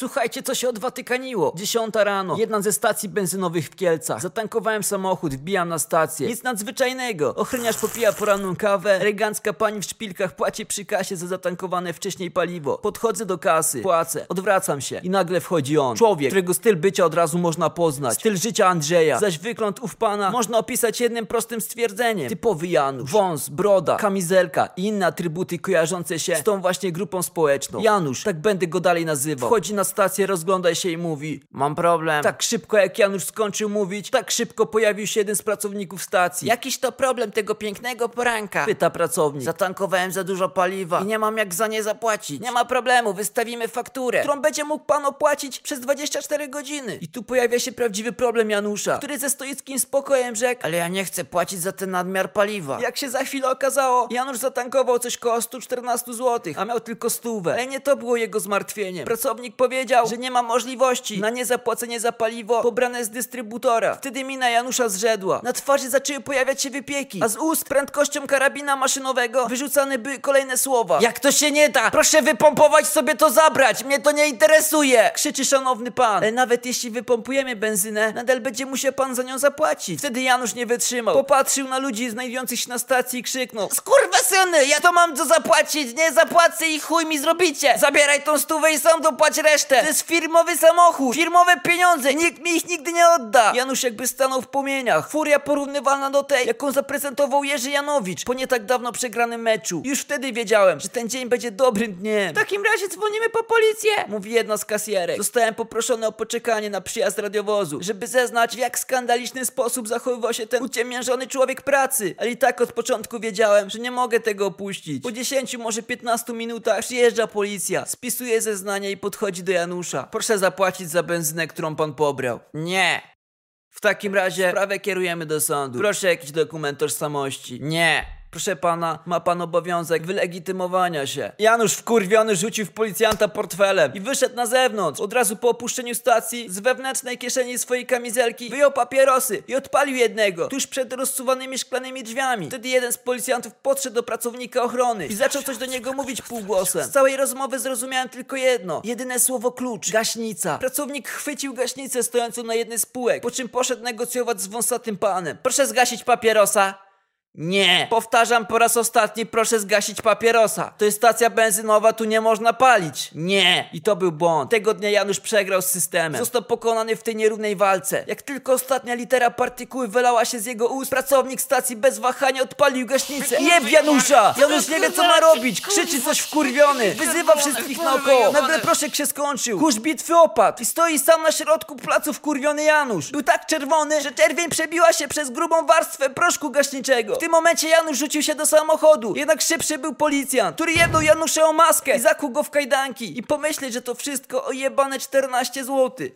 Słuchajcie, co się odwatykaniło. Dziesiąta rano, jedna ze stacji benzynowych w Kielcach. Zatankowałem samochód, wbijam na stację. Nic nadzwyczajnego. Ochroniarz popija poranną kawę, elegancka pani w szpilkach płaci przy kasie za zatankowane wcześniej paliwo. Podchodzę do kasy, płacę, odwracam się i nagle wchodzi on. Człowiek, którego styl bycia od razu można poznać. Styl życia Andrzeja. Zaś wygląd ów pana można opisać jednym prostym stwierdzeniem. Typowy Janusz. Wąs, broda, kamizelka i inne atrybuty kojarzące się z tą właśnie grupą społeczną. Janusz, tak będę go dalej nazywał. Wchodzi na stację, rozgląda się i mówi Mam problem. Tak szybko jak Janusz skończył mówić, tak szybko pojawił się jeden z pracowników stacji. Jakiś to problem tego pięknego poranka? Pyta pracownik. Zatankowałem za dużo paliwa i nie mam jak za nie zapłacić. Nie ma problemu, wystawimy fakturę, którą będzie mógł pan opłacić przez 24 godziny. I tu pojawia się prawdziwy problem Janusza, który ze stoickim spokojem rzekł Ale ja nie chcę płacić za ten nadmiar paliwa. Jak się za chwilę okazało, Janusz zatankował coś koło 114 zł, a miał tylko stówę. Ale nie to było jego zmartwieniem. Pracownik powiedział, że nie ma możliwości na niezapłacenie za paliwo pobrane z dystrybutora. Wtedy mina Janusza zrzedła. Na twarzy zaczęły pojawiać się wypieki, a z ust prędkością karabina maszynowego wyrzucane były kolejne słowa. Jak to się nie da? Proszę wypompować sobie to zabrać! Mnie to nie interesuje! Krzyczy szanowny pan. Ale nawet jeśli wypompujemy benzynę, nadal będzie musiał pan za nią zapłacić. Wtedy Janusz nie wytrzymał. Popatrzył na ludzi znajdujących się na stacji i krzyknął Skurwysyny! Ja to mam co zapłacić! Nie zapłacę i chuj mi zrobicie! Zabieraj tą stówę i sam dopłać resztę! To jest firmowy samochód! Firmowe pieniądze! Nikt mi ich nigdy nie odda! Janusz jakby stanął w płomieniach. Furia porównywalna do tej, jaką zaprezentował Jerzy Janowicz po nie tak dawno przegranym meczu. Już wtedy wiedziałem, że ten dzień będzie dobrym dniem. W takim razie dzwonimy po policję! Mówi jedna z kasjerek. Zostałem poproszony o poczekanie na przyjazd radiowozu, żeby zeznać w jak skandaliczny sposób zachowywał się ten uciemiężony człowiek pracy. Ale i tak od początku wiedziałem, że nie mogę tego opuścić. Po 10, może 15 minutach przyjeżdża policja, spisuje zeznania i podchodzi do Janusza. Proszę zapłacić za benzynę, którą pan pobrał. Nie. W takim razie sprawę kierujemy do sądu. Proszę jakiś dokument tożsamości. Nie. Proszę pana, ma pan obowiązek wylegitymowania się. Janusz wkurwiony rzucił w policjanta portfelem i wyszedł na zewnątrz. Od razu po opuszczeniu stacji z wewnętrznej kieszeni swojej kamizelki wyjął papierosy i odpalił jednego tuż przed rozsuwanymi szklanymi drzwiami. Wtedy jeden z policjantów podszedł do pracownika ochrony i zaczął coś do niego mówić półgłosem. Z całej rozmowy zrozumiałem tylko jedno. Jedyne słowo klucz. Gaśnica. Pracownik chwycił gaśnicę stojącą na jednej z półek, po czym poszedł negocjować z wąsatym panem. Proszę zgasić papierosa. Nie! Powtarzam po raz ostatni, proszę zgasić papierosa. To jest stacja benzynowa, tu nie można palić. Nie! I to był błąd. Tego dnia Janusz przegrał z systemem. Został pokonany w tej nierównej walce. Jak tylko ostatnia litera partykuły wylała się z jego ust, pracownik stacji bez wahania odpalił gaśnicę. Jeb Janusza! Janusz nie wie co ma robić, krzyczy coś wkurwiony. Wyzywa wszystkich naokoło. Nagle proszek się skończył. Kurz bitwy opadł i stoi sam na środku placu wkurwiony Janusz. Był tak czerwony, że czerwień przebiła się przez grubą warstwę proszku gaśniczego. Tym momencie Janusz rzucił się do samochodu. Jednak szybszy był policjant, który jedną Janusza o maskę i zakuł go w kajdanki. I pomyśleć, że to wszystko o jebane 14 zł.